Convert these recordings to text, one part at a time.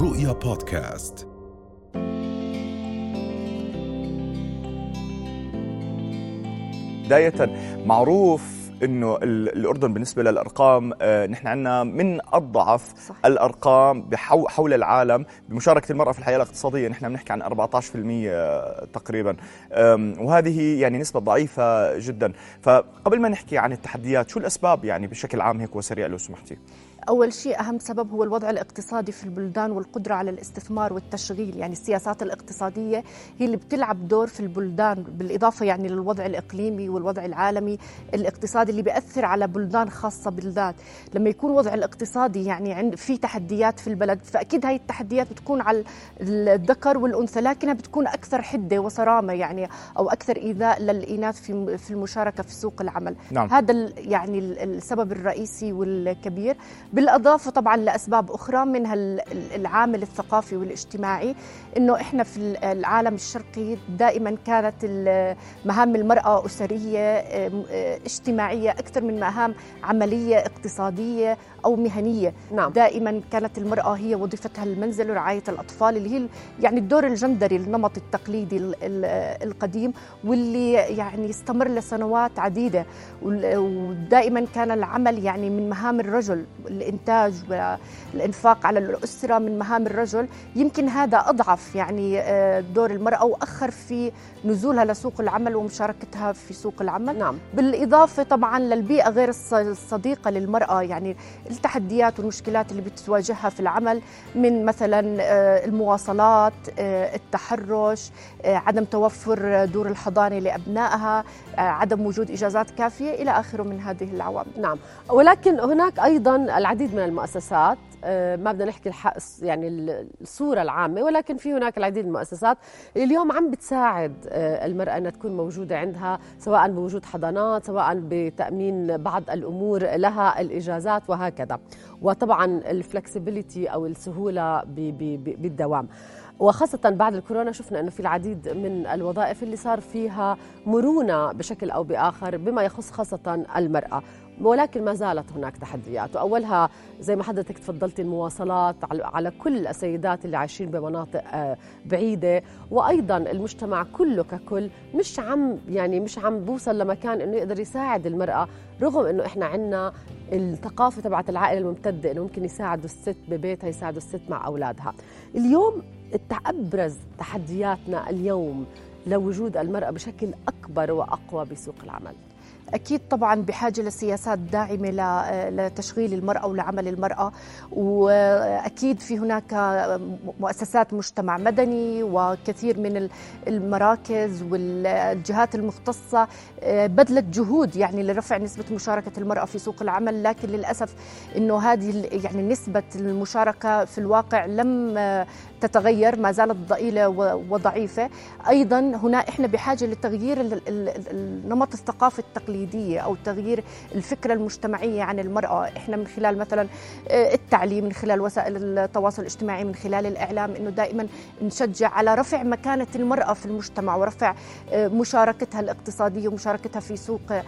رؤيا بودكاست. بداية معروف إنه ال- الأردن بالنسبة للأرقام آه، نحن عندنا من أضعف صح. الأرقام بحو حول العالم بمشاركة المرأة في الحياة الاقتصادية. نحن بنحكي عن 14% تقريبا. أم، وهذه يعني نسبة ضعيفة جدا. فقبل ما نحكي عن التحديات شو الأسباب يعني بشكل عام هيك وسريع لو سمحتي؟ أول شيء أهم سبب هو الوضع الاقتصادي في البلدان والقدرة على الاستثمار والتشغيل. يعني السياسات الاقتصادية هي اللي بتلعب دور في البلدان بالإضافة يعني للوضع الإقليمي والوضع العالمي الاقتصادي اللي بيأثر على بلدان خاصة بالذات. لما يكون وضع الاقتصادي يعني عند في تحديات في البلد فأكيد هاي التحديات بتكون على الذكر والأنثى لكنها بتكون أكثر حدة وصرامة يعني أو أكثر إيذاء للإناث في في المشاركة في سوق العمل. نعم. هذا يعني ال- السبب الرئيسي والكبير. بالإضافة طبعا لأسباب أخرى منها ال- ال- العامل الثقافي والاجتماعي إنه إحنا في ال- العالم الشرقي دائما كانت مهام المرأة أسرية ام- آه، اجتماعية أكثر من مهام عملية اقتصادية أو مهنية. نعم. دائما كانت المرأة هي وظيفتها المنزل ورعاية الأطفال اللي هي يعني الدور الجندري النمط التقليدي ال- ال- القديم واللي يعني استمر لسنوات عديدة. ودائما كان العمل يعني من مهام الرجل الإنتاج والإنفاق على الأسرة من مهام الرجل. يمكن هذا أضعف يعني آه، دور المرأة وأخر في نزولها لسوق العمل ومشاركتها في سوق العمل. نعم. بالإضافة طبعا للبيئة غير الص- الصديقة للمرأة. يعني التحديات والمشكلات اللي بتواجهها في العمل من مثلا آه، المواصلات آه، التحرش آه، عدم توفر دور الحضانة لأبنائها عدم وجود إجازات كافية إلى آخره من هذه العوامل. نعم. ولكن هناك أيضا العديد من المؤسسات ما بدنا نحكي الح... يعني ال- الصورة العامة ولكن في هناك العديد من المؤسسات. اللي اليوم عم بتساعد المرأة إنها تكون موجودة عندها سواء بوجود حضانات سواء بتأمين بعض الأمور لها الإجازات وهكذا. وطبعا الفلكسبيليتي أو السهولة. بالدوام وخاصة بعد الكورونا شفنا أنه في العديد من الوظائف اللي صار فيها مرونة بشكل أو بآخر بما يخص خاصة المرأة ولكن ما زالت هناك تحديات. وأولها زي ما حضرتك تفضلتي المواصلات على- كل السيدات اللي عايشين بمناطق آه، بعيدة. وأيضا المجتمع كله ككل مش عم يعني مش عم بوصل لمكان أنه يقدر يساعد المرأة رغم أنه إحنا عنا الثقافة تبعت العائلة الممتدة أنه ممكن يساعدوا الست ببيتها يساعدوا الست مع أولادها. اليوم أبرز تحدياتنا اليوم لوجود المرأة بشكل أكبر وأقوى بسوق العمل. أكيد طبعا بحاجة لسياسات داعمة لتشغيل المرأة ولعمل المرأة وأكيد في هناك مؤسسات مجتمع مدني وكثير من ال- المراكز والجهات المختصة آه، بذلت جهود يعني لرفع نسبة مشاركة المرأة في سوق العمل. لكن للأسف أنه هذه يعني نسبة المشاركة في الواقع لم آه، تتغير ما زالت ضئيلة وضعيفة. أيضا هنا إحنا بحاجة لتغيير ال- ال- ال- النمط الثقافة التقليدية أو تغيير الفكرة المجتمعية عن المرأة. إحنا من خلال مثلا آه، التعليم من خلال وسائل التواصل الاجتماعي من خلال الإعلام إنه دائما نشجع على رفع مكانة المرأة في المجتمع ورفع آه، مشاركتها الاقتصادية ومشاركتها في سوق آه،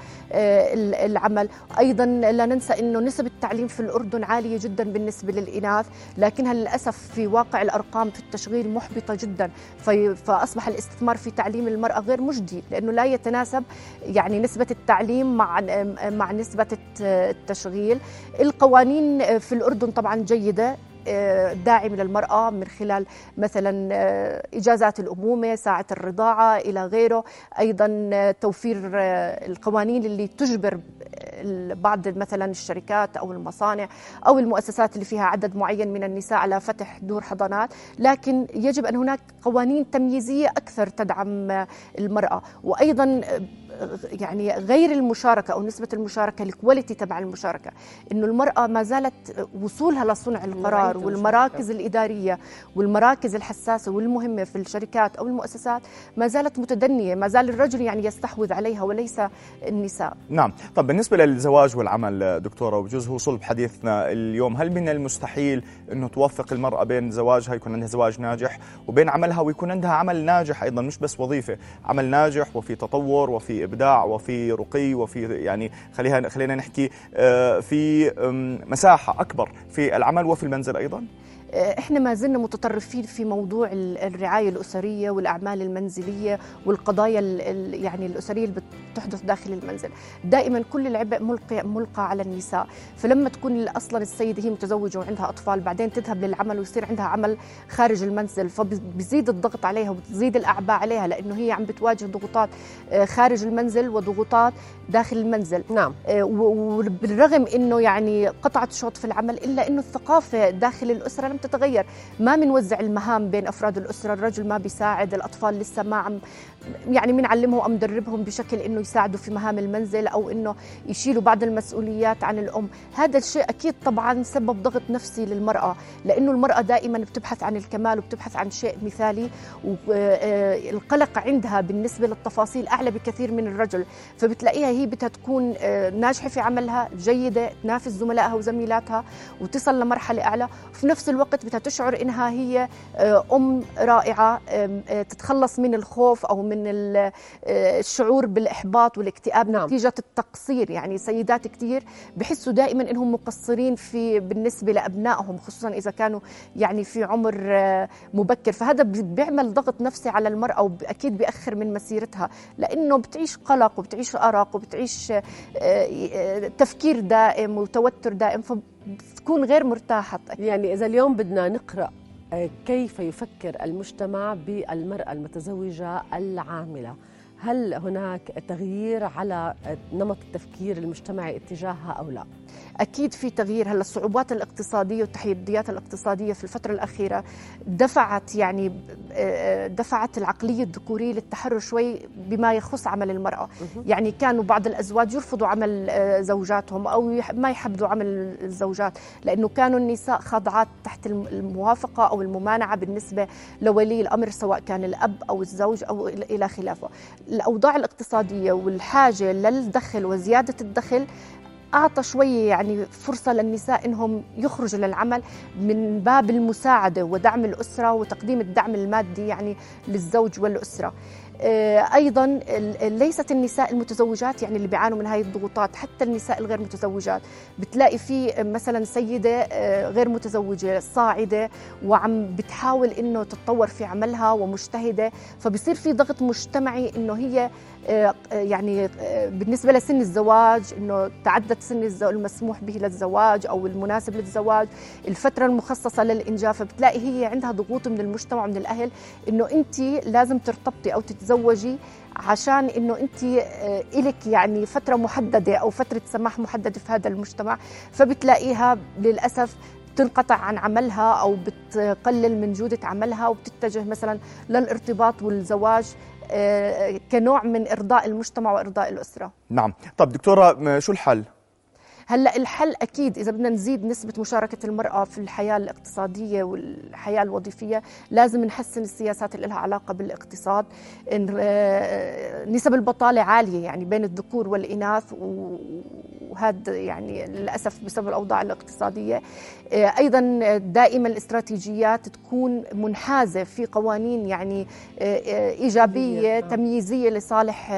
ال- العمل. أيضا لا ننسى أنه نسب التعليم في الأردن عالية جدا بالنسبة للإناث لكنها للأسف في واقع الأرقام في التشغيل محبطة جدا فأصبح الاستثمار في تعليم المرأة غير مجدي لأنه لا يتناسب يعني نسبة التعليم مع مع نسبة الت- التشغيل. القوانين في الأردن طبعا جيدة آه، داعم للمرأة من خلال مثلا آه، إجازات الأمومة ساعة الرضاعة إلى غيره. أيضا آه، توفير آه، القوانين اللي تجبر آه، بعض مثلا الشركات أو المصانع أو المؤسسات اللي فيها عدد معين من النساء على فتح دور حضانات. لكن يجب أن هناك قوانين تمييزية أكثر تدعم آه، المرأة. وأيضا آه، يعني غير المشاركة أو نسبة المشاركة الكواليتي تبع المشاركة. إنه المرأة ما زالت وصولها لصنع القرار والمراكز الإدارية والمراكز الحساسة والمهمة في الشركات أو المؤسسات ما زالت متدنية ما زال الرجل يعني يستحوذ عليها وليس النساء. نعم. طب بالنسبة للزواج والعمل دكتورة وبجوز هو صلب حديثنا اليوم هل من المستحيل أنه توفق المرأة بين زواجها يكون عندها زواج ناجح وبين عملها ويكون عندها عمل ناجح أيضا مش بس وظيفة عمل ناجح وفي تطور وفي إبداع وفي رقي وفي يعني خلينا نحكي آه، في أم، مساحة أكبر في العمل وفي المنزل أيضا. إحنا ما زلنا متطرفين في موضوع الرعاية الأسرية والأعمال المنزلية والقضايا يعني الأسرية اللي بتحدث داخل المنزل. دائما كل العبء ملقى ملقى على النساء. فلما تكون أصلا السيدة هي متزوجة وعندها أطفال بعدين تذهب للعمل ويصير عندها عمل خارج المنزل فبزيد الضغط عليها وبتزيد الأعباء عليها لأنه هي عم بتواجه ضغوطات آه، خارج المنزل وضغوطات داخل المنزل. نعم. آه، وبالرغم إنه يعني قطعت شوط في العمل إلا إنه الثقافة داخل الأسرة لم تتغير. ما بنوزع المهام بين أفراد الأسرة. الرجل ما بيساعد الأطفال لسه ما عم يعني بنعلمهم أو ندربهم بشكل إنه يساعدوا في مهام المنزل أو إنه يشيلوا بعض المسؤوليات عن الأم. هذا الشيء أكيد طبعا سبب ضغط نفسي للمرأة لأنه المرأة دائما بتبحث عن الكمال وبتبحث عن شيء مثالي والقلق عندها بالنسبة للتفاصيل أعلى بكثير من الرجل. فبتلاقيها هي بدها تكون آه، ناجحة في عملها جيدة تنافس زملائها وزميلاتها وتصل لمرحلة أعلى. وفي نفس الوقت بدها تشعر إنها هي آه، أم رائعة آه، تتخلص من الخوف أو من الشعور بالإحباط والاكتئاب. نعم. نتيجة التقصير يعني سيدات كثير بحسوا دائما إنهم مقصرين في بالنسبة لأبنائهم خصوصا إذا كانوا يعني في عمر مبكر. فهذا بيعمل ضغط نفسي على المرأة واكيد بيأخر من مسيرتها لأنه بتعيش قلق وبتعيش ارق وبتعيش آه، آه، تفكير دائم وتوتر دائم فبتكون غير مرتاحة. يعني إذا اليوم بدنا نقرأ آه، كيف يفكر المجتمع بالمرأة المتزوجة العاملة هل هناك تغيير على نمط التفكير المجتمعي اتجاهها أو لا؟ أكيد في تغيير. هلا الصعوبات الاقتصادية والتحديات الاقتصادية في الفترة الأخيرة دفعت يعني آه، دفعت العقلية الذكورية للتحرر شوي بما يخص عمل المرأة. يعني كانوا بعض الأزواج يرفضوا عمل آه، زوجاتهم أو ما يحبذوا عمل الزوجات لأنه كانوا النساء خاضعات تحت الموافقة أو الممانعة بالنسبة لولي الأمر سواء كان الأب أو الزوج أو إلى خلافه. الأوضاع الاقتصادية والحاجة للدخل وزيادة الدخل أعطى شوية يعني فرصة للنساء إنهم يخرجوا للعمل من باب المساعدة ودعم الأسرة وتقديم الدعم المادي يعني للزوج والأسرة. آه، أيضا ليست النساء المتزوجات يعني اللي بيعانوا من هاي الضغوطات حتى النساء الغير متزوجات. بتلاقي في مثلا سيدة آه، غير متزوجة صاعدة وعم بتحاول إنه تتطور في عملها ومجتهدة فبصير في ضغط مجتمعي إنه هي يعني بالنسبة لسن الزواج إنه تعدت سن المسموح به للزواج أو المناسب للزواج الفترة المخصصة للانجاب فبتلاقي هي عندها ضغوط من المجتمع ومن الأهل إنه أنت لازم ترتبطي أو تتزوجي عشان إنه أنت آه، إلك يعني فترة محددة أو فترة سماح محدده في هذا المجتمع فبتلاقيها للأسف تنقطع عن عملها أو بتقلل من جودة عملها وبتتجه مثلا للارتباط والزواج آه، كنوع من إرضاء المجتمع وإرضاء الأسرة. نعم، طب دكتورة شو الحل؟ هلأ الحل أكيد إذا بدنا نزيد نسبة مشاركة المرأة في الحياة الاقتصادية والحياة الوظيفية لازم نحسن السياسات اللي لها علاقة بالاقتصاد آه، نسب البطالة عالية يعني بين الذكور والإناث وهذا يعني للأسف بسبب الأوضاع الاقتصادية. آه، أيضا دائما الاستراتيجيات تكون منحازة في قوانين يعني آه، إيجابية تمييزية لصالح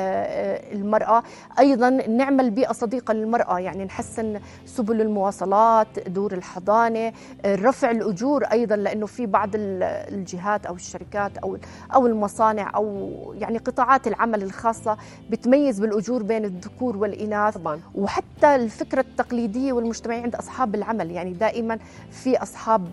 المرأة. أيضا نعمل بيئه صديقه للمراه يعني نحسن سبل المواصلات دور الحضانة رفع الأجور أيضا لأنه في بعض الجهات أو الشركات أو أو المصانع أو يعني قطاعات العمل الخاصة بتميز بالأجور بين الذكور والإناث. طبعا. وحتى الفكرة التقليدية والمجتمعية عند أصحاب العمل يعني دائما في أصحاب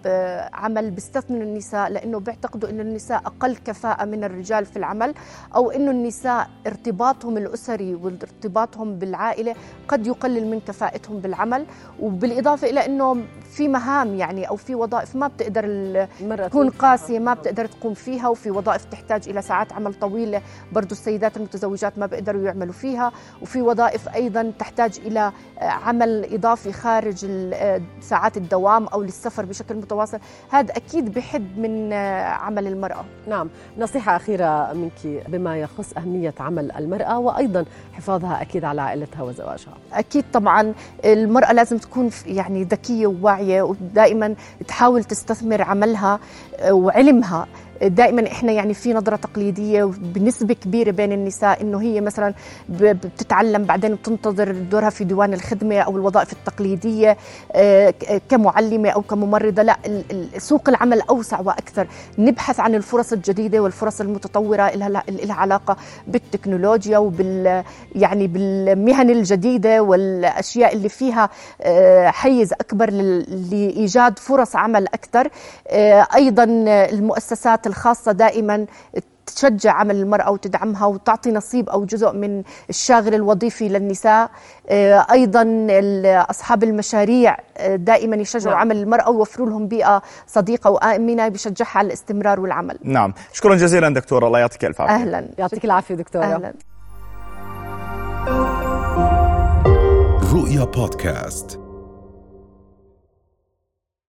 عمل بيستثمروا النساء لأنه بيعتقدوا إنه النساء أقل كفاءة من الرجال في العمل أو إنه النساء ارتباطهم الأسري وارتباطهم بالعائلة قد يقلل من كفاءتهم بالعمل. وبالإضافة إلى إنه في مهام يعني أو في وظائف ما بتقدر تكون قاسية ما بتقدر تقوم فيها. وفي وظائف تحتاج إلى ساعات عمل طويلة برضو السيدات المتزوجات ما بيقدروا يعملوا فيها. وفي وظائف أيضا تحتاج إلى عمل إضافي خارج ساعات الدوام أو للسفر بشكل متواصل. هذا أكيد بحد من عمل المرأة. نعم. نصيحة أخيرة منك بما يخص أهمية عمل المرأة وأيضا حفاظها أكيد على عائلتها وزواجها. أكيد طبعا المرأة لازم تكون يعني ذكية وواعية ودائما تحاول تستثمر عملها آه، وعلمها. دائما إحنا يعني في نظرة تقليدية بنسبة كبيرة بين النساء إنه هي مثلا بتتعلم بعدين بتنتظر دورها في ديوان الخدمة أو الوظائف التقليدية آه، كمعلمة أو كممرضة. لا سوق العمل أوسع وأكثر. نبحث عن الفرص الجديدة والفرص المتطورة لها لها علاقة بالتكنولوجيا وبال يعني بالمهن الجديدة والأشياء اللي فيها آه، حيز أكبر لإيجاد فرص عمل أكثر. آه، أيضا المؤسسات الخاصة دائما تشجع عمل المرأة وتدعمها وتعطي نصيب أو جزء من الشاغل الوظيفي للنساء. آه، أيضا أصحاب المشاريع آه، دائما يشجعوا نعم. عمل المرأة ويوفروا لهم بيئة صديقة وآمنة بيشجعها على الاستمرار والعمل. نعم. شكرا جزيلا دكتورة الله يعطيك ألف عافية. أهلا. يعطيك العافية دكتورة. أهلا. رؤيا بودكاست.